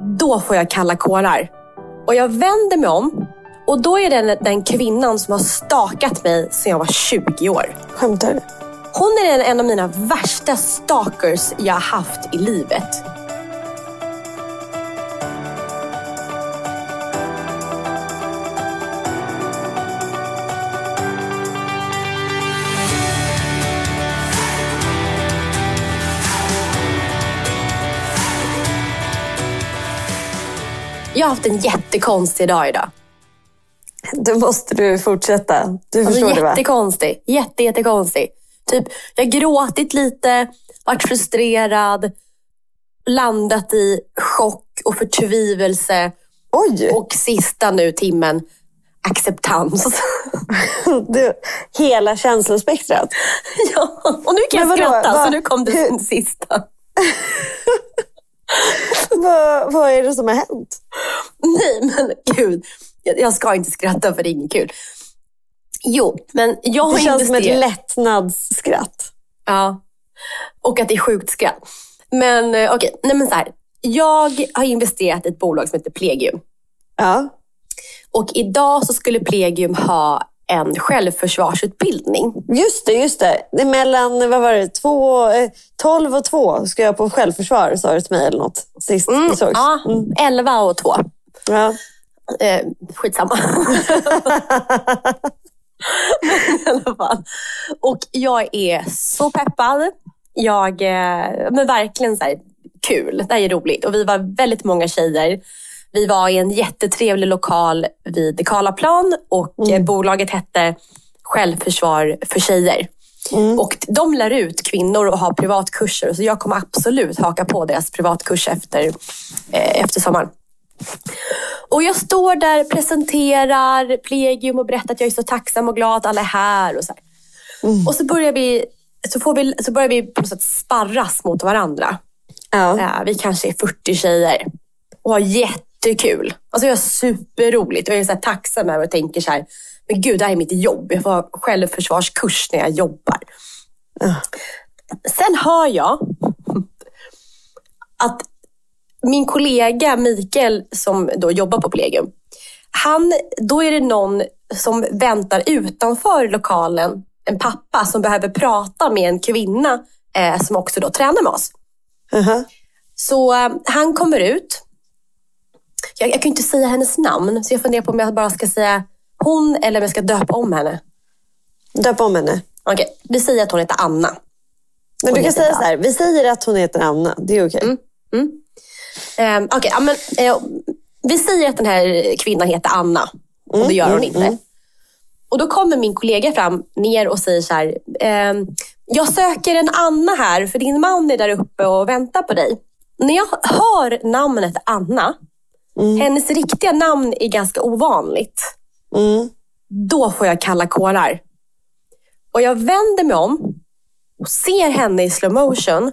Då får jag kalla kårar. Och jag vänder mig om och då är det den kvinnan som har stakat mig sedan jag var 20 år. Skämtar du? Hon är en- av mina värsta stalkers jag har haft i livet. Jag har haft en jättekonstig dag idag. Då måste du fortsätta. Du Alltså förstår det va? jättekonstig. Jätte, jättekonstig. Typ, jag har gråtit lite, varit frustrerad, landat i chock och förtvivelse. Oj! Och sista nu timmen, acceptans. Du, hela känslospektrat. ja, och nu kan jag Men vadå? skratta, Va- så nu kom det hur- sista. vad, vad är det som har hänt? Nej, men gud. Jag, jag ska inte skratta för det är inget kul. Jo, men jag har Det känns som ett investerat- lättnadsskratt. Ja. Och att det är sjukt skratt. Men eh, okej, nej men så här. Jag har investerat i ett bolag som heter Plegium. Ja. Och idag så skulle Plegium ha en självförsvarsutbildning. Just det, just det. mellan, vad var det, två, eh, 12 och 2 ska jag på självförsvar, sa du till mig eller något. Sist vi sågs. Ja, 11 och 2. Ja. Eh, skitsamma. I alla fall. Och jag är så peppad. Jag, eh, men verkligen så här, kul. Det här är roligt. Och vi var väldigt många tjejer. Vi var i en jättetrevlig lokal vid Karlaplan och eh, bolaget hette Självförsvar för tjejer. Och de lär ut kvinnor och har privatkurser. Så jag kommer absolut haka på deras privatkurs efter, eh, efter sommaren. Och jag står där, presenterar Plegium och berättar att jag är så tacksam och glad att alla är här. Och, så här. och så börjar vi så, får vi, så börjar vi på något sätt sparras mot varandra. Ja. Ja, vi kanske är 40 tjejer och har jättekul. Alltså jag har superroligt och jag är så här tacksam över och tänker så här, men gud, det här är mitt jobb. Jag får självförsvarskurs när jag jobbar. Sen hör jag att min kollega Mikael som då jobbar på Plegium, han, då är det någon som väntar utanför lokalen, en pappa som behöver prata med en kvinna eh, som också då tränar med oss. Aha. Så eh, han kommer ut. Jag, jag kan ju inte säga hennes namn, så jag funderar på om jag bara ska säga hon eller om jag ska döpa om henne. Döp om henne. Okej, vi säger att hon heter Anna. Men du kan säga så här, vi säger att hon heter Anna. Det är okej. Um, Okej, ja, men, eh, vi säger att den här kvinnan heter Anna. Och det gör hon inte. Och då kommer min kollega fram ner och säger så här. ehm, jag söker en Anna här för din man är där uppe och väntar på dig. När jag hör namnet Anna, hennes riktiga namn är ganska ovanligt. Mm. Då får jag kalla kårar. Och jag vänder mig om och ser henne i slow motion.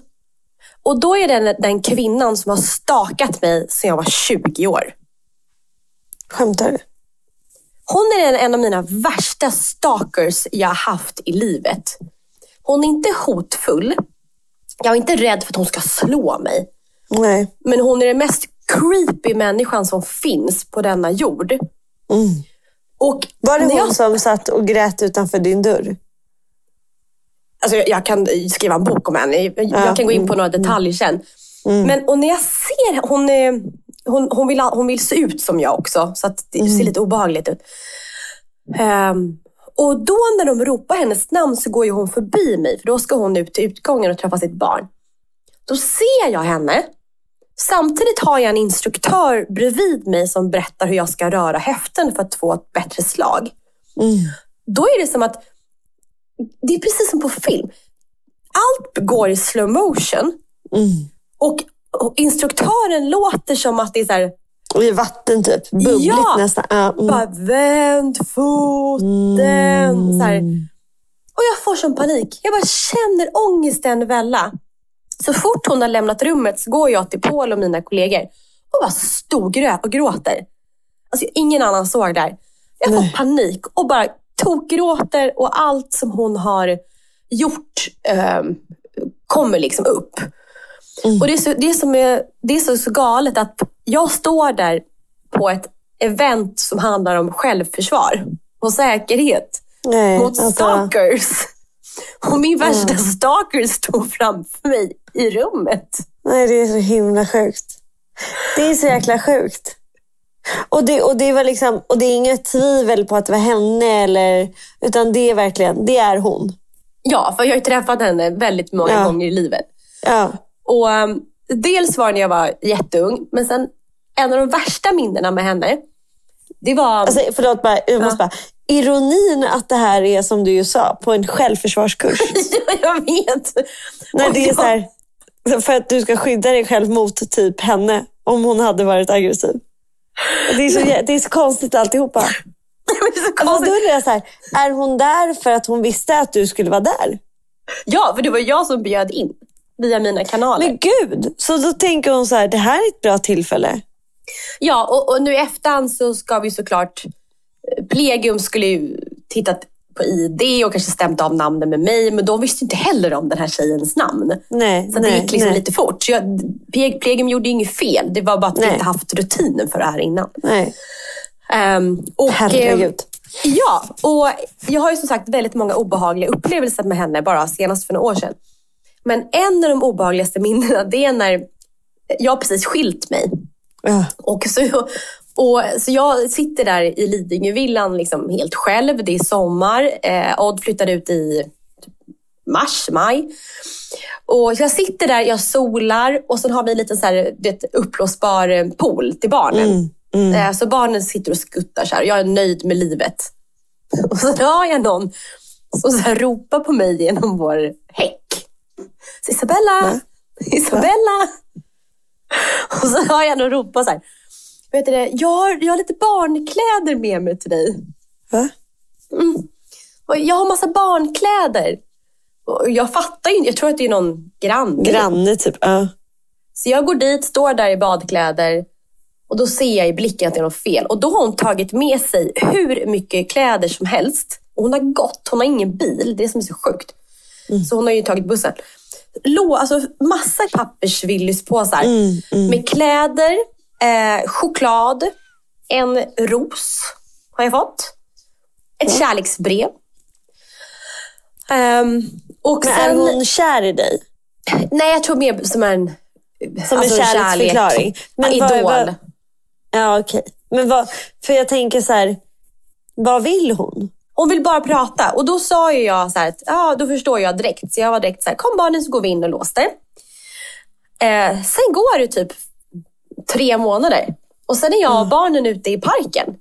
Och då är det den, den kvinnan som har stakat mig sedan jag var 20 år. Skämtar du? Hon är en, en av mina värsta stalkers jag har haft i livet. Hon är inte hotfull. Jag är inte rädd för att hon ska slå mig. Nej. Men hon är den mest creepy människan som finns på denna jord. Och Var det hon jag, som satt och grät utanför din dörr? Alltså jag, jag kan skriva en bok om henne. Jag, jag kan gå in på några detaljer sen. Men och när jag ser hon, är, hon, hon, vill, hon vill se ut som jag också. Så att det ser lite obehagligt ut. Ehm, och då när de ropar hennes namn så går ju hon förbi mig. För då ska hon ut till utgången och träffa sitt barn. Då ser jag henne. Samtidigt har jag en instruktör bredvid mig som berättar hur jag ska röra häften för att få ett bättre slag. Då är det som att, det är precis som på film. Allt går i slow motion. Och, och instruktören låter som att det är så här, i vatten typ. Bubbligt Ja. nästan. Ja, mm. bara vänd foten. Så här. Och jag får som panik. Jag bara känner ångesten välla. Så fort hon har lämnat rummet så går jag till Paul och mina kollegor och bara storgrö och gråter. Alltså ingen annan såg det här. Jag får panik och bara tokgråter och allt som hon har gjort ehm, kommer liksom upp. Och det är, så, det, är som är, det är så, så galet att jag står där på ett event som handlar om självförsvar och säkerhet Nej, mot alltså, stalkers. Och min värsta stalker står framför mig i rummet. nej, det är så himla sjukt. Det är så jäkla sjukt. Och det, och, det var liksom, och det är inget tvivel på att det var henne, eller, utan det är verkligen, det är hon. Ja, för jag har ju träffat henne väldigt många Ja. gånger i livet. Ja. Och um, Dels var det när jag var jätteung, men sen en av de värsta minnena med henne, det var... Alltså, förlåt, bara, jag måste bara. Ironin att det här är som du ju sa, på en självförsvarskurs. ja, jag vet. När det är så här, för att du ska skydda dig själv mot typ henne, om hon hade varit aggressiv. Det är så, det är så konstigt alltihopa. Det är så då konstigt. undrar jag så här, är hon där för att hon visste att du skulle vara där? Ja, för det var jag som bjöd in via mina kanaler. Men gud! Så då tänker hon så här, det här är ett bra tillfälle. Ja, och, och nu i efterhand så ska vi såklart... Plegium skulle ju tittat på ID och kanske stämt av namnen med mig, men de visste inte heller om den här tjejens namn. Nej, Så nej, det gick liksom nej, lite fort. Så jag, Pleg- Plegium gjorde inget fel. Det var bara att vi inte haft rutinen för det här innan. nej. Ehm, och, Herregud. eh, ja, och jag har ju som sagt väldigt många obehagliga upplevelser med henne bara senast för några år sedan. Men en av de obehagligaste minnena det är när jag precis skilt mig. Ja. Och så, och, så jag sitter där i Lidingövillan liksom helt själv. Det är sommar. Eh, Odd flyttade ut i mars, maj. Och jag sitter där, jag solar och sen har vi en liten så här, vet, uppblåsbar eh, pool till barnen. Eh, så barnen sitter och skuttar så här. Jag är nöjd med livet. Och så hör jag någon som så här ropar på mig genom vår häck. Så Isabella! Isabella! Och så hör jag någon ropa så här. Vet du det, jag, har, jag har lite barnkläder med mig till dig. Va? Och jag har massa barnkläder. Och jag fattar ju inte, jag tror att det är någon granne. Granne typ. Ja. Så jag går dit, står där i badkläder och då ser jag i blicken att det är något fel. Och då har hon tagit med sig hur mycket kläder som helst. Och hon har gått, hon har ingen bil. Det är som är så sjukt. Så hon har ju tagit bussen. Lå, alltså massa pappersvillyspåsar med kläder, eh, choklad, en ros har jag fått. Ett kärleksbrev. Ehm, och Men sen, är hon kär i dig? Nej, jag tror mer som en Som alltså, en kärleksförklaring? Men vad- idol. vad- Ja, okej. Men vad, för jag tänker så här, vad vill hon? Hon vill bara prata. Och då sa ju jag så här, att, ja, då förstår jag direkt. Så jag var direkt så här, kom barnen så går vi in och låste. Eh, sen går det typ tre månader. Och sen är jag och barnen ute i parken.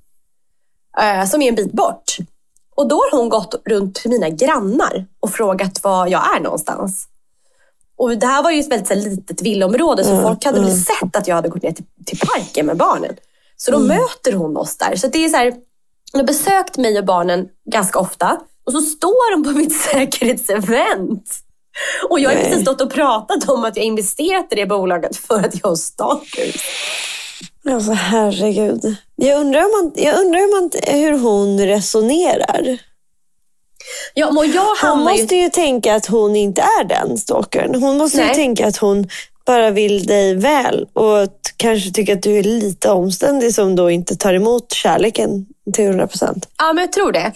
Eh, som är en bit bort. Och då har hon gått runt till mina grannar och frågat var jag är någonstans. Och det här var ju ett väldigt så här, litet villaområde så folk hade väl sett att jag hade gått ner till, till parken med barnen. Så då möter hon oss där. Så det är så här, hon har besökt mig och barnen ganska ofta. Och så står hon på mitt säkerhetsevent. Och jag har precis stått och pratat om att jag investerat i det bolaget för att jag har stalkers. Alltså herregud. Jag undrar, om man, jag undrar hur, man, hur hon resonerar. Ja, Hon hamnar ju... måste ju tänka att hon inte är den stalkern. Hon måste ju Nej. tänka att hon bara vill dig väl och kanske tycker att du är lite omständig som då inte tar emot kärleken till 100 procent. Ja, men jag tror det.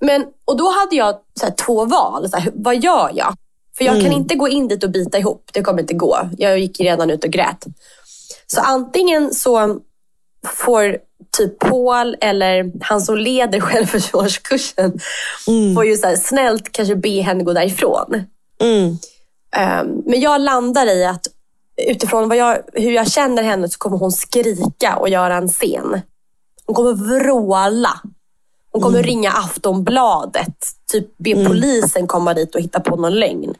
Men, och då hade jag så här, två val. Så här, vad gör jag? För jag kan inte gå in dit och bita ihop. Det kommer inte gå. Jag gick redan ut och grät. Så antingen så får typ Paul eller han som leder självförsvarskursen får ju så här, snällt kanske be henne gå därifrån. Mm. Um, men jag landar i att utifrån vad jag, hur jag känner henne så kommer hon skrika och göra en scen. Hon kommer vråla. Hon kommer ringa Aftonbladet. Typ be polisen komma dit och hitta på någon lögn.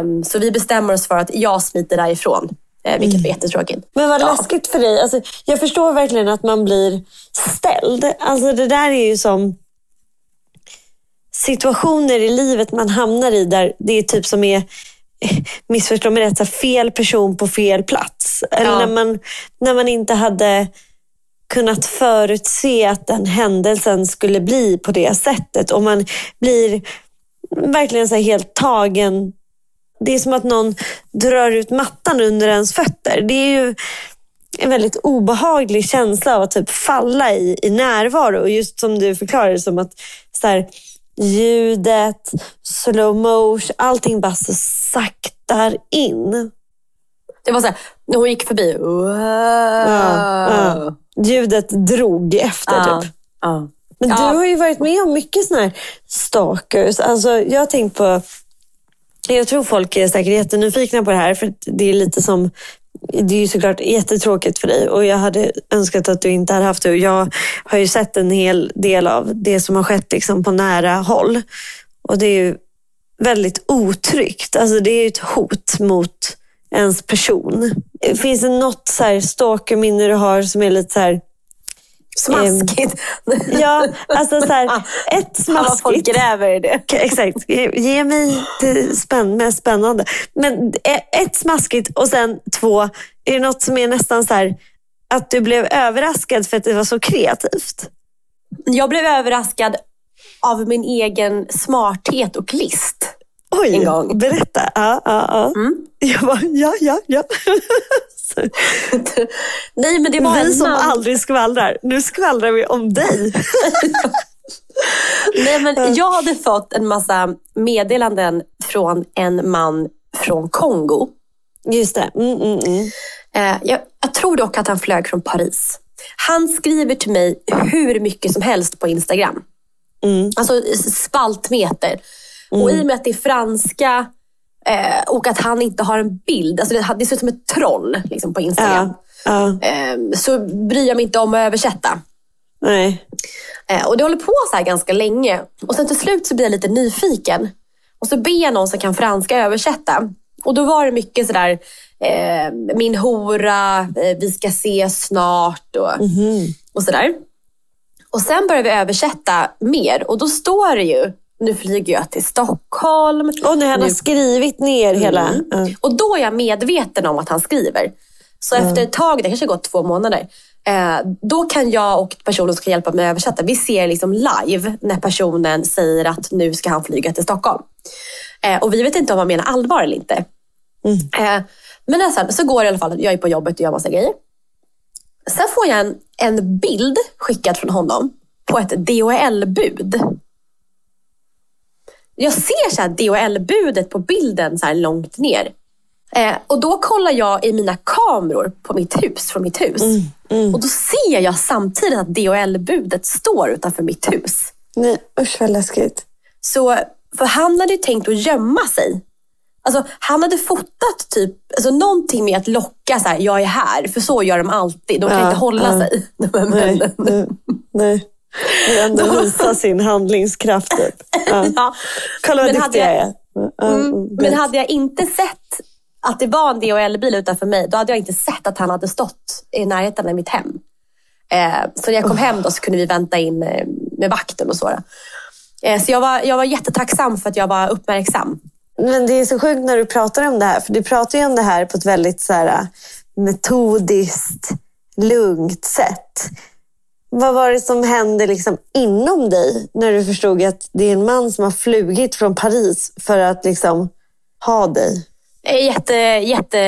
Um, så vi bestämmer oss för att jag smiter därifrån. Uh, vilket var jättetråkigt. Men vad Ja. läskigt för dig. Alltså, jag förstår verkligen att man blir ställd. Alltså, det där är ju som situationer i livet man hamnar i där det är typ som är, eh, missförstå mig rätt, fel person på fel plats. Eller Ja. när, man, när man inte hade kunnat förutse att den händelsen skulle bli på det sättet. Och man blir verkligen så helt tagen. Det är som att någon drar ut mattan under ens fötter. Det är ju en väldigt obehaglig känsla av att typ falla i, i närvaro. Och just som du förklarade, som att så här, ljudet, slow motion, allting bara så saktar in. Det var så här, när hon gick förbi. Wow. ja. Ljudet drog efter Ja. typ. Ja. Men du har ju varit med om mycket såna här stalkers. Alltså, jag har tänkt på... Jag tror folk är säkert jättenyfikna på det här. För det är lite som... Det är ju såklart jättetråkigt för dig och jag hade önskat att du inte hade haft det. Och jag har ju sett en hel del av det som har skett liksom på nära håll. Och det är ju väldigt otryggt. Alltså det är ju ett hot mot ens person. Finns det något så här stalkerminne du har som är lite så här... Smaskigt. Ja, alltså så här, ett Fan, vad folk smaskigt. gräver i det. Exakt. Ge, ge mig det spänn, mest spännande. Men e- ett smaskigt och sen två, är det något som är nästan så här att du blev överraskad för att det var så kreativt? Jag blev överraskad av min egen smarthet och list. Oj, En gång. berätta. Ja, ja, ja. Jag bara, ja, ja, ja. Nej, men det var vi en som man. aldrig skvallrar. Nu skvallrar vi om dig. Nej, men jag hade fått en massa meddelanden från en man från Kongo. Just det. Mm, mm, mm. Eh, jag, jag tror dock att han flög från Paris. Han skriver till mig hur mycket som helst på Instagram. Mm. Alltså spaltmeter. Och i och med att det är franska eh, och att han inte har en bild. Alltså det, det ser ut som ett troll liksom, på Instagram. Ja, ja. Eh, så bryr jag mig inte om att översätta. Nej. Eh, och det håller på så här ganska länge. Och sen till slut så blir jag lite nyfiken. Och så ber jag någon som kan franska översätta. Och då var det mycket sådär, eh, min hora, eh, vi ska ses snart och, och sådär. Och sen börjar vi översätta mer och då står det ju, nu flyger jag till Stockholm. Och när han har Nu- skrivit ner hela... Ja. och då är jag medveten om att han skriver. Så efter ett tag, det kanske har gått två månader, eh, då kan jag och personen som ska hjälpa mig att översätta, vi ser liksom live när personen säger att nu ska han flyga till Stockholm. Eh, och vi vet inte om han menar allvar eller inte. Eh, men sen, så går det i alla fall, jag är på jobbet och gör massa grejer. Sen får jag en, en bild skickad från honom på ett DHL-bud. Jag ser så här DHL-budet på bilden så långt ner. Eh, och då kollar jag i mina kameror på mitt hus, från mitt hus. Och då ser jag samtidigt att DHL-budet står utanför mitt hus. Nej, usch vad läskigt. Så, för han hade ju tänkt att gömma sig. Alltså, han hade fotat typ, alltså, någonting med att locka så här, jag är här. För så gör de alltid. De kan Ja, inte hålla ja. sig. De här Nej, männen. nej, nej. Är ändå visa sin handlingskraft. Typ. Ja. Ja. Kolla vad Men duktig jag är. Mm, mm, men hade jag inte sett att det var en DHL-bil utanför mig, då hade jag inte sett att han hade stått i närheten av mitt hem. Eh, så när jag kom hem då så kunde vi vänta in eh, med vakten och så. Eh, så jag var, jag var jättetacksam för att jag var uppmärksam. Men det är så sjukt när du pratar om det här. För du pratar ju om det här på ett väldigt så här, metodiskt, lugnt sätt. Vad var det som hände liksom inom dig när du förstod att det är en man som har flugit från Paris för att liksom ha dig? Jag är jätte, jätte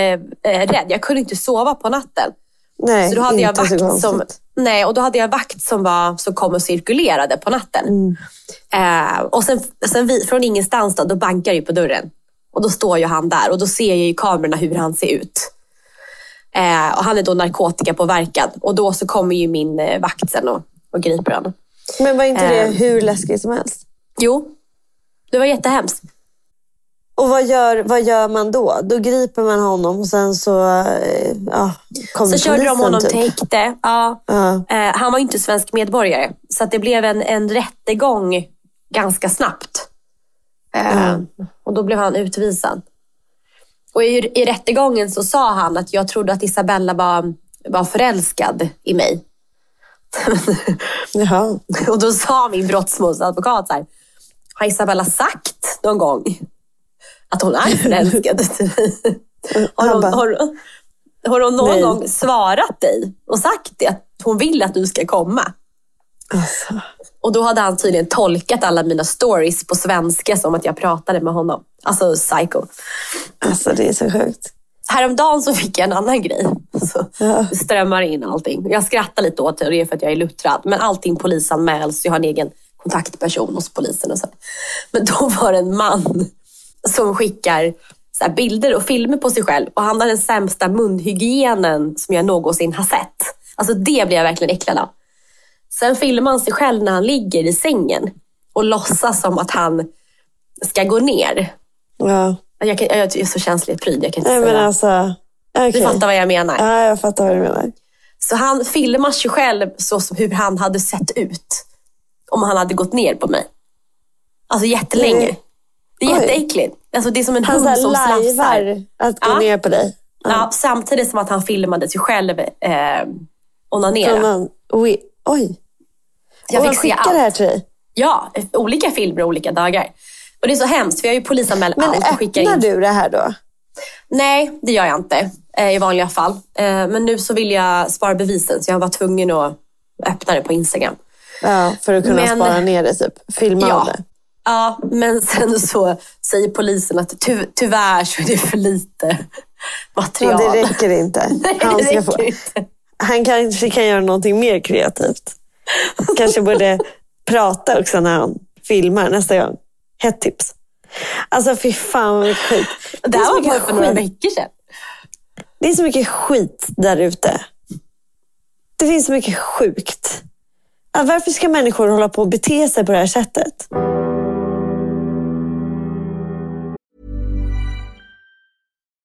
eh. Jag kunde inte sova på natten. Nej, så då hade jag vakt som, nej, och då hade jag vakt som, var, som kom och cirkulerade på natten. Mm. Eh, och sen, sen vi, från ingenstans då, då bankar ju på dörren. Och då står ju han där och då ser jag i kamerorna hur han ser ut. Eh, och han är då narkotikapåverkad. Och då så kommer ju min eh, vakt sen och, och griper honom. Men var inte det Ehm. hur läskigt som helst? Jo, det var jättehemskt. Och vad gör, vad gör man då? Då griper man honom och sen så eh, ja, kommer Så körde de honom typ. till häkte. Ja. Ja. Eh, han var ju inte svensk medborgare. Så det blev en, en rättegång ganska snabbt. Eh, Och då blev han utvisad. Och i, i rättegången så sa han att jag trodde att Isabella var, var förälskad i mig. Jaha. Och då sa min brottmålsadvokat så här, har Isabella sagt någon gång att hon är förälskad i dig? Har hon, har hon någon nej. gång svarat dig och sagt det, att hon vill att du ska komma? Alltså. Och då hade han tydligen tolkat alla mina stories på svenska som att jag pratade med honom. Alltså psycho. alltså det är så sjukt. Häromdagen så fick jag en annan grej. Så Ja. strömmar in allting. Jag skrattar lite åt det och det är för att jag är luttrad. Men allting polisanmäls. Jag har en egen kontaktperson hos polisen. Och så. Men då var det en man som skickar så bilder och filmer på sig själv. Och han har den sämsta munhygienen som jag någonsin har sett. Alltså det blir jag verkligen äcklad av. Sen filmar han sig själv när han ligger i sängen och låtsas som att han ska gå ner. Ja. Jag, kan, jag är så känslig pryd, jag kan inte Nej, men säga. alltså, okej. Du fattar vad jag menar. Ja, jag fattar vad du menar. Så han filmar sig själv så som hur han hade sett ut om han hade gått ner på mig. Alltså jättelänge. Nej. Det är Oj. jätteäckligt. Alltså det är som en Han hund som slafsar. att gå Ja. ner på dig. Ja, samtidigt som att han filmade sig själv eh, onanera. oj. Jag och fick han se skickar det här allt. till dig. Ja, olika filmer olika dagar. Och det är så hemskt, för jag är ju polisanmäld Men allt och skickar öppnar in. du det här då? Nej, det gör jag inte eh, i vanliga fall. Eh, men nu så vill jag spara bevisen, så jag var tvungen att öppna det på Instagram. Ja, för att kunna Men- spara ner det, typ. Filma Ja. det. Ja, men sen så säger polisen att ty tyvärr så är det för lite Ja, material. det räcker inte. Nej, Han, det ska räcker få, inte. han kanske kan göra någonting mer kreativt. Kanske borde prata också när han filmar nästa gång. Hett tips. Alltså fy fan vad skit. Det är här så var mycket bara för några veckor sedan. Det är så mycket skit där ute. Det finns så mycket sjukt. Varför ska människor hålla på och bete sig på det här sättet?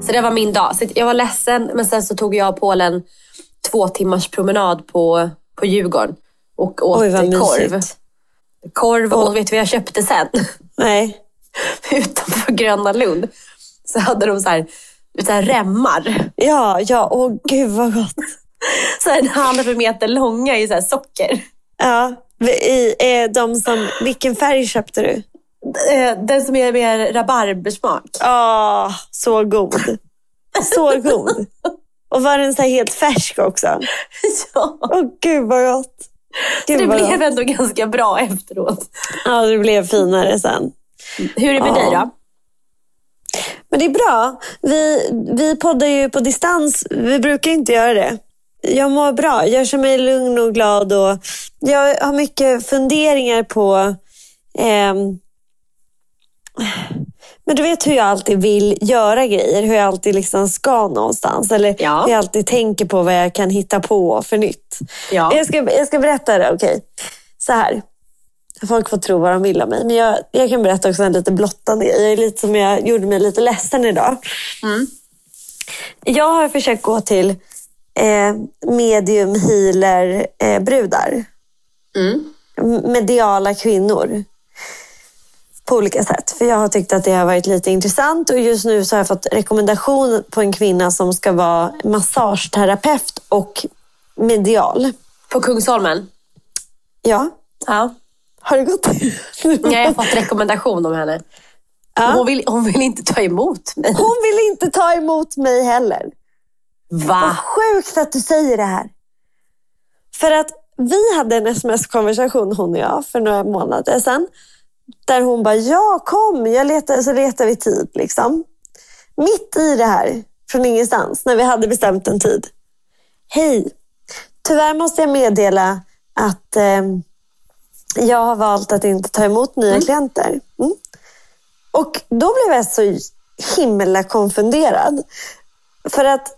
Så det var min dag. Så jag var ledsen, men sen så tog jag och Polen två timmars promenad på, på Djurgården och åt Oj, korv. mysigt. Korv och vet du vad jag köpte sen? Nej. Utanför Gröna Lund så hade de så här, så här remmar. Ja, ja. Åh gud vad gott. Så en halv meter långa i så här socker. Ja. I, eh, de som, vilken färg köpte du? Eh, Den som är med rabarbersmak. Åh, så god. Så god. Och var den så helt färsk också? Ja. Åh gud vad gott. Så Gud, det vad blev gott. ändå ganska bra efteråt. Ja, det blev finare sen. Hur är det med Ja. dig då? Men det är bra. Vi, vi poddar ju på distans. Vi brukar inte göra det. Jag mår bra. Jag känner mig lugn och glad. Och jag har mycket funderingar på... ehm, men du vet hur jag alltid vill göra grejer. Hur jag alltid liksom ska någonstans. Eller Ja. hur jag alltid tänker på vad jag kan hitta på för nytt. Ja. Jag, ska, jag ska berätta det, okej. Så här. Folk får tro vad de vill om mig. Men jag, jag kan berätta också en lite blottande. Jag är lite som jag gjorde mig lite ledsen idag. Jag har försökt gå till eh, medium healer eh, brudar. Mm. Mediala kvinnor. På olika sätt. För jag har tyckt att det har varit lite intressant och just nu så har jag fått rekommendation på en kvinna som ska vara massageterapeut och medial. På Kungsholmen? Ja, Ja. har du gått? Jag har fått rekommendation om henne. Ja. Hon, vill, hon vill inte ta emot mig. Hon vill inte ta emot mig heller. Vad Va? sjukt att du säger det här. För att vi hade en sms-konversation hon och jag för några månader sedan. Där hon bara, ja kom, jag letar, så letar vi tid. Liksom. Mitt i det här, från ingenstans, när vi hade bestämt en tid. Hej, tyvärr måste jag meddela att eh, jag har valt att inte ta emot nya klienter. Mm. Och då blev jag så himla konfunderad. För att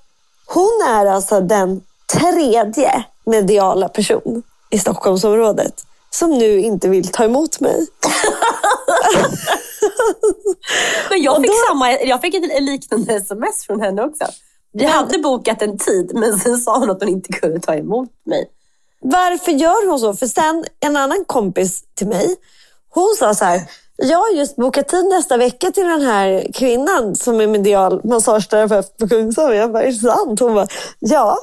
hon är alltså den tredje mediala person i Stockholmsområdet som nu inte vill ta emot mig. Men jag fick, då- samma, jag fick ett liknande sms från henne också. Vi hade bokat en tid, men sen sa hon att hon inte kunde ta emot mig. Varför gör hon så? För sen en annan kompis till mig, hon sa så här, jag har just bokat tid nästa vecka till den här kvinnan som är medial massageterapeut på Kungsholmen. Jag bara, är det sant? Hon bara, ja.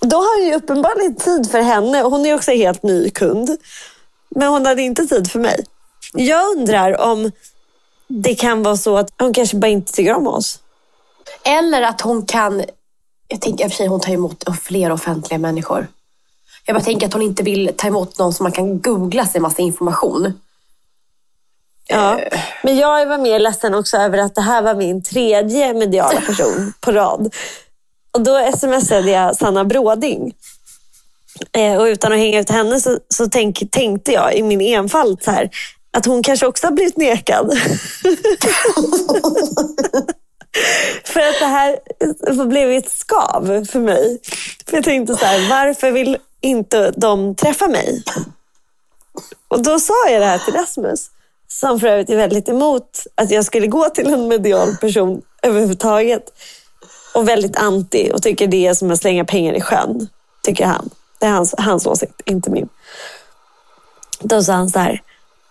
Då har jag ju uppenbarligen tid för henne hon är också helt ny kund. Men hon hade inte tid för mig. Jag undrar om det kan vara så att hon kanske bara inte tycker om oss. Eller att hon kan... Jag tänker i och för sig hon tar emot fler offentliga människor. Jag bara tänker att hon inte vill ta emot någon som man kan googla sig massa information. Ja. Men jag var mer ledsen också över att det här var min tredje mediala person på rad. Och då smsade jag Sanna Bråding. Eh, och utan att hänga ut henne så, så tänk, tänkte jag i min enfald så här, att hon kanske också har blivit nekad. för att det här blev ett skav för mig. För jag tänkte så här, varför vill inte de träffa mig? Och då sa jag det här till Rasmus, som för övrigt är väldigt emot att jag skulle gå till en medial person överhuvudtaget. Och väldigt anti och tycker det är som att slänga pengar i sjön, tycker han. Det är hans, hans åsikt, inte min. Då sa han så här,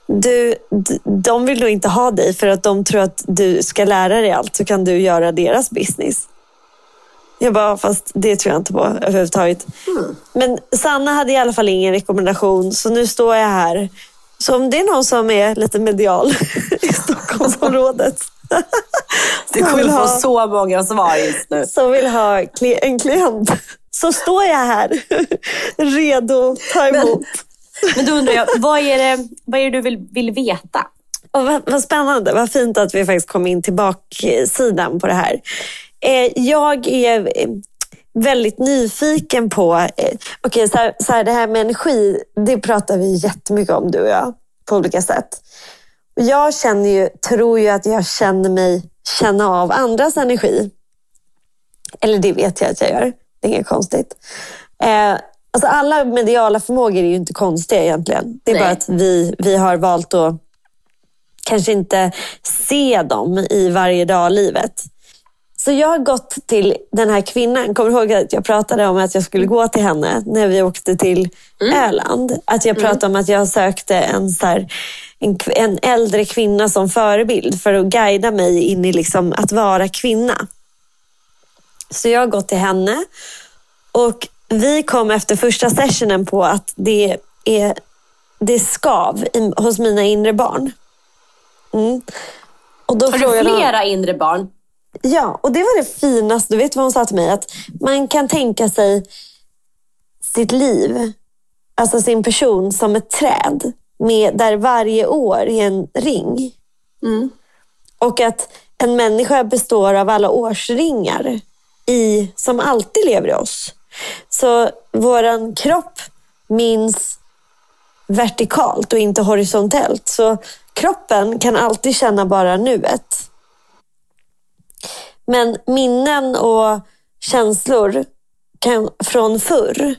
du, de vill nog inte ha dig för att de tror att du ska lära dig allt så kan du göra deras business. Jag bara, fast det tror jag inte på överhuvudtaget. Men Sanna hade i alla fall ingen rekommendation så nu står jag här. Så om det är någon som är lite medial i Stockholmsområdet Du kommer vill få ha, så många svar just nu. som vill ha en klient så står jag här redo att ta emot. Men men då undrar jag, vad är det, vad är det du vill, vill veta? Och vad, vad spännande, vad fint att vi faktiskt kom in till baksidan på det här. Eh, jag är eh, väldigt nyfiken på, eh, okej så, här, så här, det här med energi, det pratar vi jättemycket om du och jag på olika sätt. Och Jag känner ju, tror ju att jag känner mig känna av andras energi. Eller det vet jag att jag gör, det är inget konstigt. Eh, alltså alla mediala förmågor är ju inte konstiga egentligen. Det är Nej. bara att vi, vi har valt att kanske inte se dem i varje dag livet. Så jag har gått till den här kvinnan. Kommer du ihåg att jag pratade om att jag skulle gå till henne när vi åkte till Öland? Att jag pratade om att jag sökte en, så här, en, en äldre kvinna som förebild för att guida mig in i liksom att vara kvinna. Så jag har gått till henne och vi kom efter första sessionen på att det är det skav i, hos mina inre barn. Mm. Och då Har du frågade hon- flera inre barn? Ja, och det var det finaste. Du vet vad hon sa till mig? Att man kan tänka sig sitt liv, alltså sin person, som ett träd. Med, där varje år är en ring. Och att en människa består av alla årsringar i, som alltid lever i oss. Så våran kropp minns vertikalt och inte horisontellt. Så kroppen kan alltid känna bara nuet. Men minnen och känslor kan, från förr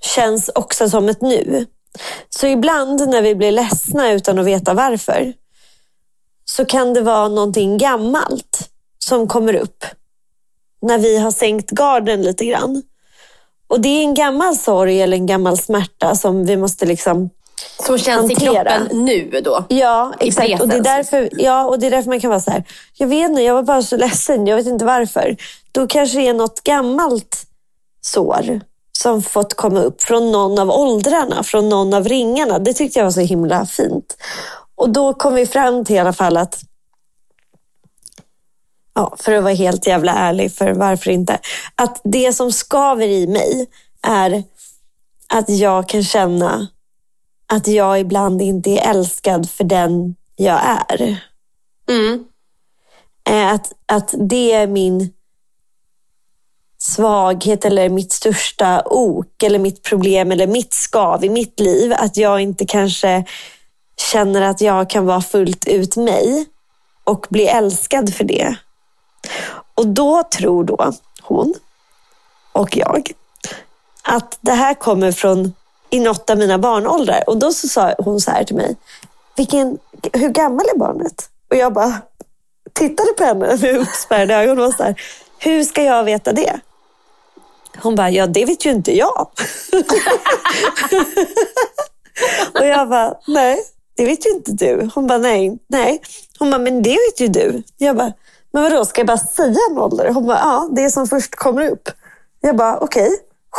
känns också som ett nu. Så ibland när vi blir ledsna utan att veta varför så kan det vara någonting gammalt som kommer upp när vi har sänkt garden lite grann. Och det är en gammal sorg eller en gammal smärta som vi måste liksom Som känns hantera. i kroppen nu då. Ja, exakt. Och det, är därför, ja, och det är därför man kan vara så här, jag vet inte, jag var bara så ledsen, jag vet inte varför. Då kanske det är något gammalt sår som fått komma upp från någon av åldrarna, från någon av ringarna. Det tyckte jag var så himla fint. Och då kom vi fram till i alla fall att ja, för att vara helt jävla ärlig, för varför inte? Att det som skaver i mig är att jag kan känna att jag ibland inte är älskad för den jag är. Mm. Eh, Att, att det är min svaghet eller mitt största ok eller mitt problem eller mitt skav i mitt liv. Att jag inte kanske känner att jag kan vara fullt ut mig och bli älskad för det. Och då tror då hon och jag att det här kommer från i något av mina barnåldrar. Och då så sa hon så här till mig, Vilken, hur gammal är barnet? Och jag bara tittade på henne med uppspärrade ögon och var så här, hur ska jag veta det? Hon bara, ja det vet ju inte jag. och jag bara, nej, det vet ju inte du. Hon bara, nej, nej. Hon bara, men det vet ju du. Jag bara, men vadå, ska jag bara säga en ålder? Hon bara, ja, det som först kommer upp. Jag bara, okej,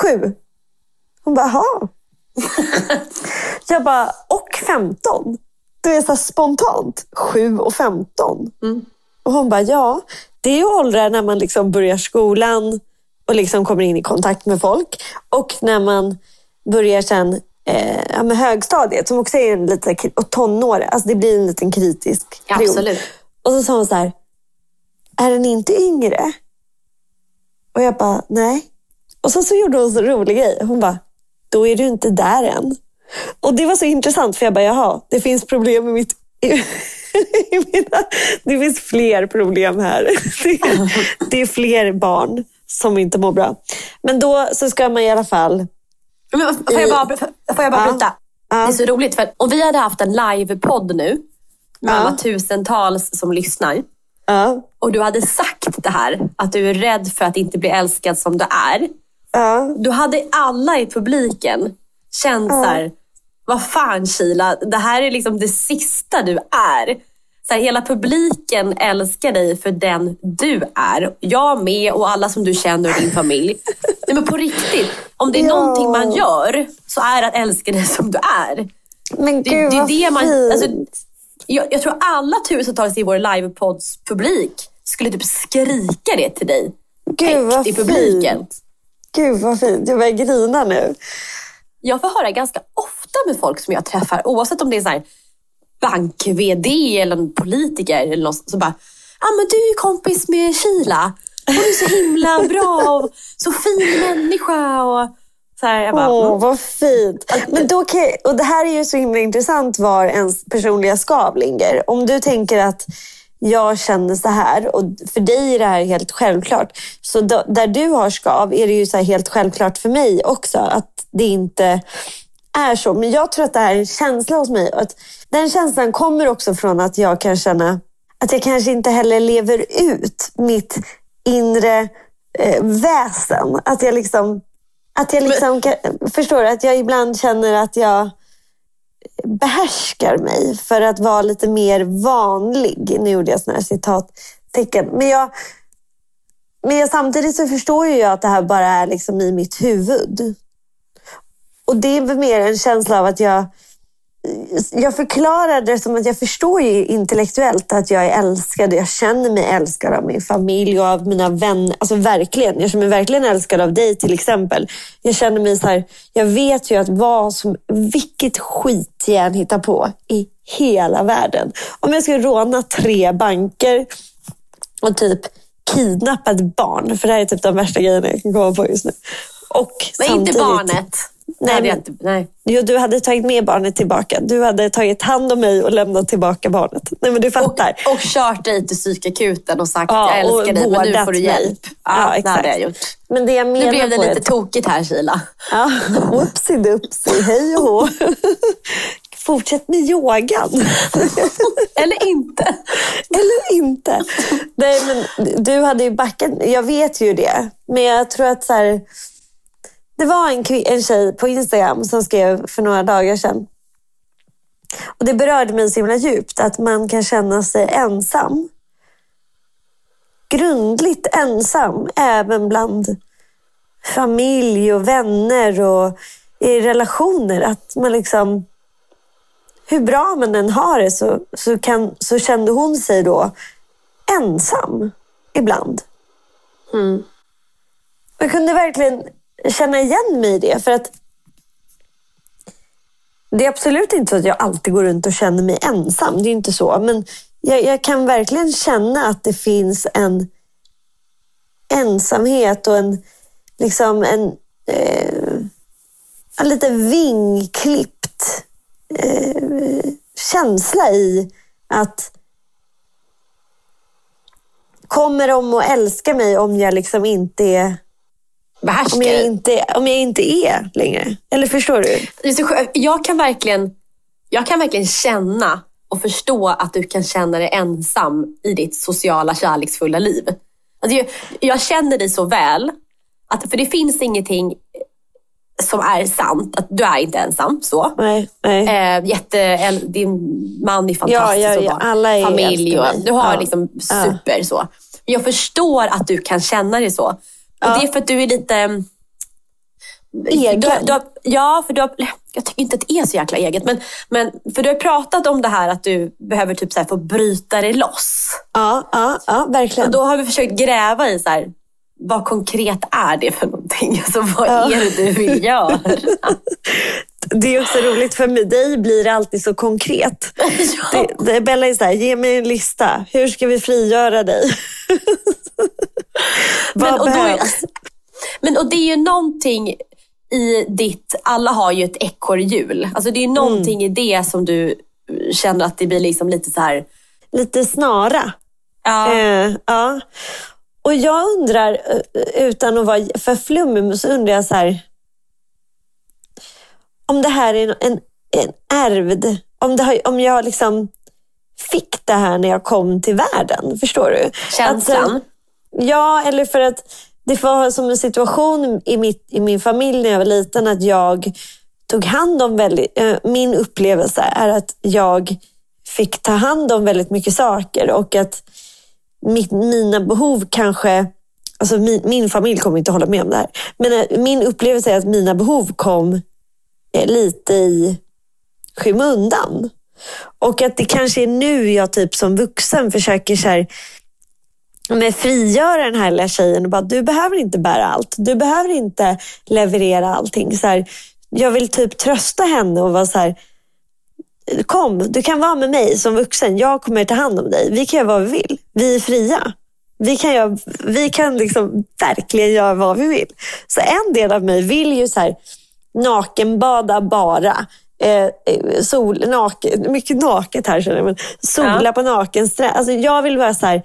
sju. Hon bara, jaha. jag bara, och 15. Du är så spontant, 7 och 15. Och hon bara, ja, det är ju åldrar när man liksom börjar skolan och liksom kommer in i kontakt med folk. Och när man börjar sen eh, ja, med högstadiet, som också är en lite, och tonår. Alltså det blir en liten kritisk period. Absolut. Och så sa hon så här, är den inte yngre? Och jag bara, nej. Och så, så gjorde hon en så rolig grej. Hon bara, då är du inte där än. Och det var så intressant för jag bara, jaha, det finns problem i mitt... Mina, det finns fler problem här. Det, det är fler barn som inte mår bra. Men då så ska man i alla fall... Men får jag bara, får jag bara Ja. bryta? Ja. Det är så roligt. För om vi hade haft en livepodd nu med Ja. alla tusentals som lyssnar Ja, och du hade sagt det här, att du är rädd för att inte bli älskad som du är. ja, Då hade alla i publiken känt så här, vad fan Kila, det här är liksom det sista du är. Så här, hela publiken älskar dig för den du är. Jag med och alla som du känner och din familj. Nej, men på riktigt, om det är Ja. någonting man gör så är det att älska dig som du är. men Det, gud det är vad det man, fint. alltså, jag, jag tror alla tusentals i vår livepods publik skulle typ skrika det till dig. Gud vad i publiken. fint. Gud vad fint. Jag börjar grina nu. Jag får höra ganska ofta med folk som jag träffar, oavsett om det är så här bank-VD eller en politiker eller något, så bara, ja ah, men du är kompis med Kila. Hon är så himla bra och så fin människa. Och så här, bara, Åh, mm. vad fint. Men då kan, och det här är ju så himla intressant var ens personliga skav ligger. Om du tänker att jag känner så här och för dig är det här helt självklart. Så då, där du har skav är det ju så här helt självklart för mig också att det inte är så. Men jag tror att det här är en känsla hos mig. Och att den känslan kommer också från att jag kan känna att jag kanske inte heller lever ut mitt inre eh, väsen. Att jag liksom att jag liksom, kan, förstår du? Att jag ibland känner att jag behärskar mig för att vara lite mer vanlig. Nu gjorde jag sådana här citattecken. Men, jag, men jag, samtidigt så förstår ju jag att det här bara är liksom i mitt huvud. Och det är mer en känsla av att jag jag förklarar det som att jag förstår ju intellektuellt att jag är älskad. Jag känner mig älskad av min familj och av mina vänner. Alltså verkligen. Jag känner mig verkligen älskad av dig till exempel. Jag känner mig så här. Jag vet ju att vad som, vilket skit jag än hittar på i hela världen. Om jag skulle råna tre banker och typ kidnappa ett barn. För det här är typ de värsta grejerna jag kan komma på just nu. Och men inte barnet. Nej, hade jag inte, nej. Jo, du hade tagit med barnet tillbaka. Du hade tagit hand om mig och lämnat tillbaka barnet. Nej, men du Och, fattar. och kört dig till psykakuten och sagt Ja, jag älskar och dig men nu får du mig. hjälp. Ja, Ja, det exakt. hade jag gjort. Men det jag menar Nu blev det lite är- tokigt här Kila. Ja, whoopsie doopsie, hej och hå. Fortsätt med yogan. Eller inte. Eller inte. Nej, men du hade ju backat. Jag vet ju det. Men jag tror att så här, det var en, en tjej på Instagram som skrev för några dagar sedan. Och Det berörde mig så himla djupt att man kan känna sig ensam. Grundligt ensam, även bland familj och vänner och i relationer. Att man liksom, hur bra man än har det så, så, kan, så kände hon sig då ensam ibland. Mm. Jag kunde verkligen känna igen mig i det. För att det är absolut inte så att jag alltid går runt och känner mig ensam. Det är inte så. Men jag, jag kan verkligen känna att det finns en ensamhet och en, liksom en, eh, en lite vingklippt eh, känsla i att kommer de att älska mig om jag liksom inte är Behärskar om jag inte, om jag inte är längre? Eller förstår du? Jag kan, verkligen, jag kan verkligen känna och förstå att du kan känna dig ensam i ditt sociala kärleksfulla liv. Alltså jag, jag känner dig så väl. Att, för det finns ingenting som är sant. Att du är inte ensam. så. Nej, nej. Eh, jätte, din man är fantastisk. Ja, ja, ja. Alla är familj. Och, du har Ja. liksom super så. Jag förstår att du kan känna dig så. Och Ja. Det är för att du är lite... Egen. Du, du har, ja, för du har, jag tycker inte att det är så jäkla eget. Men, men för du har pratat om det här att du behöver typ så här få bryta dig loss. Ja, ja, ja verkligen. Och då har vi försökt gräva i så här, vad konkret är det för någonting? Alltså, vad Ja. är det du vill göra? Det är också roligt, för med dig blir det alltid så konkret. ja. Det, det, Bella är så här, ge mig en lista. Hur ska vi frigöra dig? Men, Vad och, då, behövs? men och det är ju någonting i ditt, alla har ju ett ekorrhjul. Alltså det är ju någonting Mm. i det som du känner att det blir liksom lite så här, Lite snara. ja, Eh, ja. Och jag undrar, eh, utan att vara för flummig, så undrar jag så här. Om det här är en, en ärvd, om, det har, om jag liksom fick det här när jag kom till världen. Förstår du? känslan. Att, eh, Ja, eller för att det var som en situation i, mitt, i min familj när jag var liten att jag tog hand om väldigt... eh, min upplevelse är att jag fick ta hand om väldigt mycket saker och att mitt, mina behov kanske... Alltså min, min familj kommer inte hålla med om det här. Men eh, min upplevelse är att mina behov kom eh, lite i skymundan. Och att det kanske är nu jag typ som vuxen försöker så här, med frigöra den här lilla tjejen och bara, du behöver inte bära allt. Du behöver inte leverera allting. Så här, jag vill typ trösta henne och vara så här, kom, du kan vara med mig som vuxen. Jag kommer ta hand om dig. Vi kan göra vad vi vill. Vi är fria. Vi kan, göra, vi kan liksom verkligen göra vad vi vill. Så en del av mig vill ju så här, nakenbada bara. Eh, eh, sol, naken, mycket naket här känner jag. Men sola Ja. på nakenstrand. Alltså, jag vill vara så här,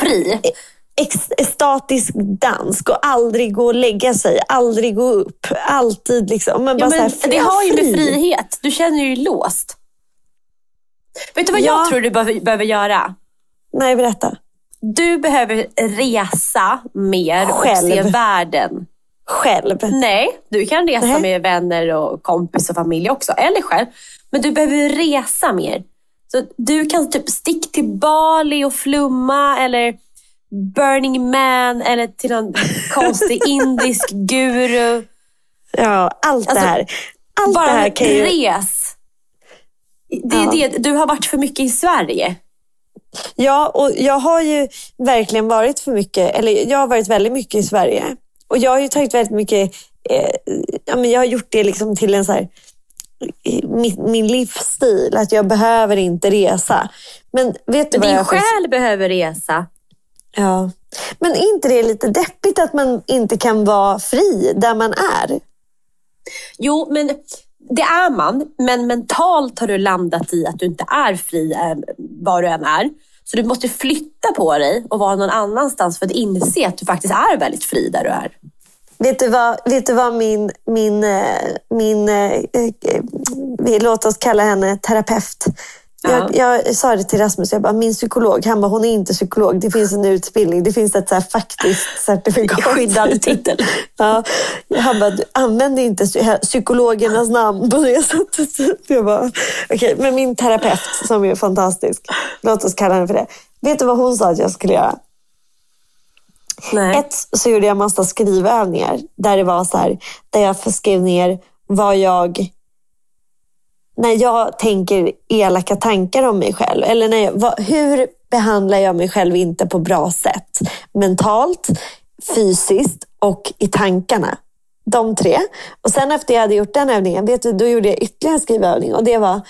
Fri. Ex- statisk dans. Gå aldrig gå och lägga sig, aldrig gå upp. Alltid liksom. Ja, bara men så här, det har ju med fri. frihet. Du känner ju låst. Vet du vad Ja. jag tror du behöver, behöver göra? Nej, berätta. Du behöver resa mer och Själv. se världen. Själv. Nej, du kan resa Nej. med vänner och kompis och familj också. Eller själv. Men du behöver resa mer. Så du kan typ stick till Bali och flumma eller Burning Man eller till någon konstig indisk guru. Ja, allt Alltså, det här. Allt Bara det här kan ju... res. Det är Ja. det. Du har varit för mycket i Sverige. Ja, och jag har ju verkligen varit för mycket, eller jag har varit väldigt mycket i Sverige. Och jag har ju tagit väldigt mycket, eh, ja, men jag har gjort det liksom till en så här, min, min livsstil, att jag behöver inte resa. Men vet du Men vad din jag själ behöver resa. Ja. Men är inte det lite deppigt att man inte kan vara fri där man är? Jo, men det är man. Men mentalt har du landat i att du inte är fri eh, var du än är. Så du måste flytta på dig och vara någon annanstans för att inse att du faktiskt är väldigt fri där du är. Vet du vad, vet du vad min, min, eh, min eh, eh, vi, låt oss kalla henne terapeut, Jag, jag sa det till Rasmus, jag bara, min psykolog, han bara, hon är inte psykolog. Det finns en utbildning, det finns ett så här faktiskt certifikat. Skyddad titel. Ja, han bara, använd inte psy- psykologernas namn på det sättet. Jag bara, okay. men min terapeut som är fantastisk, låt oss kalla henne för det. Vet du vad hon sa att jag skulle göra? Nej. Ett, så gjorde jag massa skrivövningar där det var så här, där jag skrev ner vad jag när jag tänker elaka tankar om mig själv. Eller när jag, vad, hur behandlar jag mig själv inte på bra sätt? Mentalt, fysiskt och i tankarna. De tre. Och sen efter jag hade gjort den övningen, vet du, då gjorde jag ytterligare en skrivövning. Och det var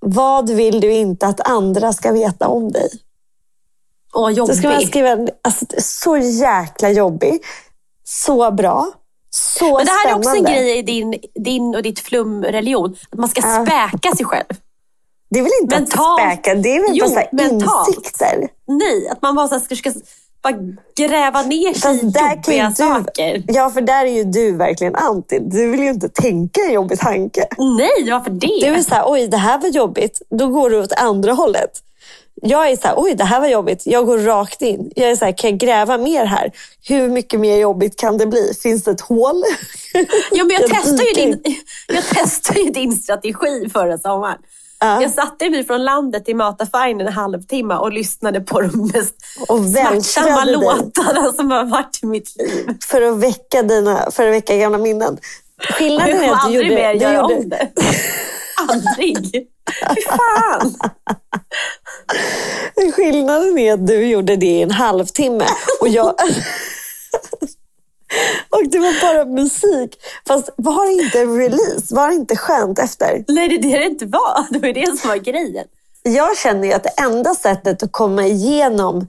Vad vill du inte att andra ska veta om dig? Åh, Så ska man jobbig. skriva, alltså, så jäkla jobbig. Så bra. Så Men det här är också en spännande. grej i din, din och ditt flumreligion. Att man ska Ja. späka sig själv. Det är väl inte Mentalt. att späka, det är väl Jo, bara mentalt. insikter. Nej, att man bara så här, ska, ska bara gräva ner sig i jobbiga du, saker. Ja, för där är ju du verkligen anti. Du vill ju inte tänka en jobbig tanke. Nej, varför det? Du är så här, oj det här var jobbigt. Då går du åt andra hållet. Jag är så här, oj det här var jobbigt. Jag går rakt in. Jag är så här, kan jag gräva mer här? Hur mycket mer jobbigt kan det bli? Finns det ett hål? Ja, men jag, Jag testade ju din, jag testade ju din strategi förra sommaren. Ja. Jag satte mig från landet i mataffären en halvtimme och lyssnade på de mest Och smärtsamma dig. låtarna som har varit i mitt liv. För att väcka, dina, för att väcka gamla minnen. Jag Skillnaden är att du aldrig gjorde, mer du göra gjorde, om det. aldrig. Fy fan. Skillnaden är att du gjorde det i en halvtimme och jag... och det var bara musik. Fast var det inte en release? Var det inte skönt efter? Nej, det är det det inte var. Det var det som var grejen. Jag känner ju att det enda sättet att komma igenom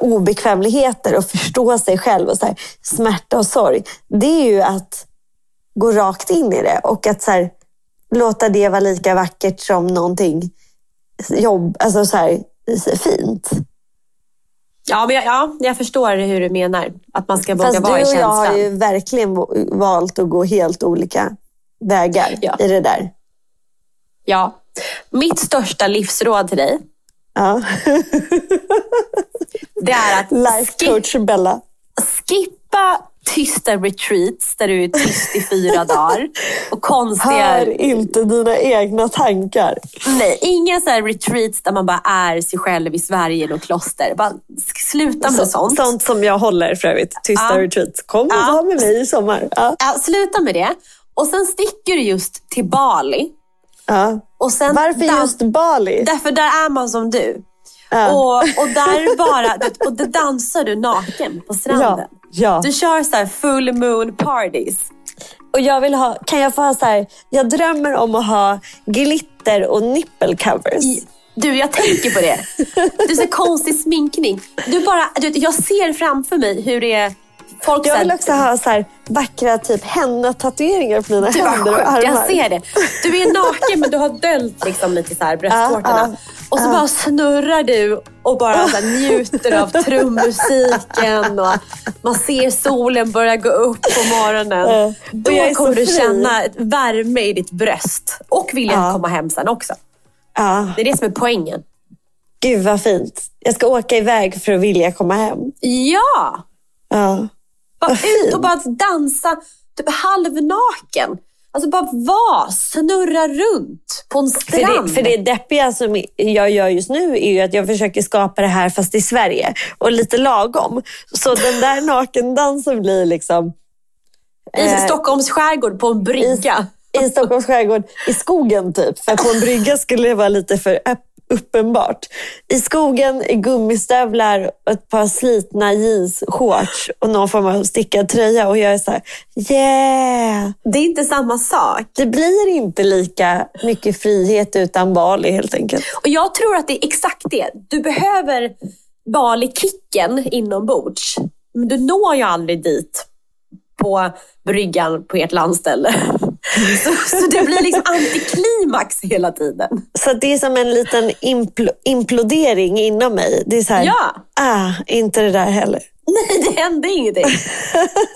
obekvämligheter och förstå sig själv och så här, smärta och sorg, det är ju att gå rakt in i det och att så här, låta det vara lika vackert som någonting jobb, alltså så här, fint. Ja, men jag, ja, jag förstår hur du menar. Att man ska våga Fast du vara i och jag känslan. har ju verkligen valt att gå helt olika vägar Ja. i det där. Ja. Mitt största livsråd till dig, Ja. det är att Life coach Bella. skippa tysta retreats där du är tyst i fyra dagar. Och konstiga... Hör inte dina egna tankar. Nej, inga så här retreats där man bara är sig själv i Sverige i något kloster. Bara sluta med Så, sånt. sånt som jag håller för övrigt. Tysta Ja. retreats. Kom och Ja. var med mig i sommar. Ja. Ja, sluta med det. Och sen sticker du just till Bali. Ja. Och sen Varför just Bali? Därför där är man som du. Ja. Och, och där bara, och där dansar du naken på stranden. Ja, ja. Du kör så här full moon parties. Och jag vill ha, kan jag få ha så här, jag drömmer om att ha glitter och nipple covers. I- Du, jag tänker på det. Du så konstig sminkning. Du bara, du, jag ser framför mig hur det är folk Jag vill också ha så här vackra typ henna-tatueringar på mina Du händer och armar. jag ser det. Du är naken men du har döljt liksom lite så här bröstvårtorna. Ja, och så bara snurrar du och bara så njuter av trummusiken. Och man ser solen börja gå upp på morgonen. Då kommer du känna värme i ditt bröst. Och vilja Ja. komma hem sen också. Ja, Det är det som är poängen. gud vad fint. Jag ska åka iväg för att vilja komma hem. Ja! Ja. Bara Vad ut och bara dansa typ halvnaken. Alltså bara vara, snurra runt på en För strand. det, för det deppiga som jag gör just nu är ju att jag försöker skapa det här fast i Sverige och lite lagom. Så den där nakendansen blir liksom I Eh, Stockholms skärgård på en brygga. i Stockholms skärgård, i skogen typ. För på en brygga skulle det vara lite för upp- uppenbart. I skogen, i gummistövlar, och ett par slitna jeans, shorts och någon form av stickad tröja. Och jag är så här, yeah! Det är inte samma sak. Det blir inte lika mycket frihet utan Bali helt enkelt. Och jag tror att det är exakt det. Du behöver Bali-kicken inombords. Men du når ju aldrig dit på bryggan på ert landställe. Så, så det blir liksom antiklimax hela tiden. Så det är som en liten impl- implodering inom mig. Det är så här, Ja. ah, inte det där heller. Nej, det hände ingenting.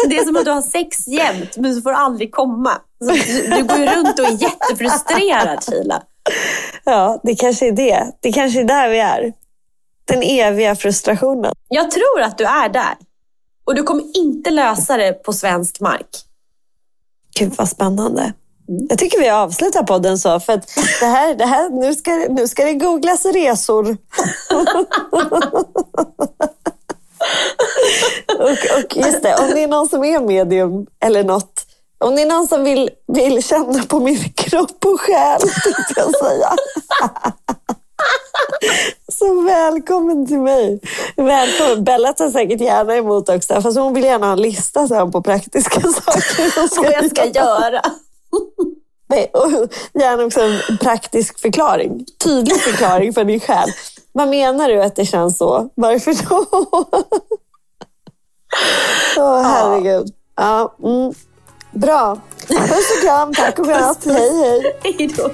Det är som att du har sex jämt, men så får du aldrig komma. Så du, går ju runt och är jättefrustrerad, Kila. Ja, det kanske är det. Det kanske är där vi är. Den eviga frustrationen. Jag tror att du är där. Och du kommer inte lösa det på svensk mark. Gud vad spännande. Jag tycker vi avslutar podden så, för att det här, det här, nu, ska, nu ska det googlas resor. och, och just det, om det är någon som är medium eller något, om det är någon som vill, vill känna på min kropp och själ, tänkte jag säga. Så välkommen till mig. Välkommen. Bella tar säkert gärna emot också, fast hon vill gärna ha en lista sen på praktiska saker hon Vad jag ska göra. Nej, och gärna också en praktisk förklaring. Tydlig förklaring för din själ. Vad menar du att det känns så? Varför då? Åh, herregud. Ja, mm. Bra. Puss och kram. Tack och godnatt. Hej, hej. Hej då.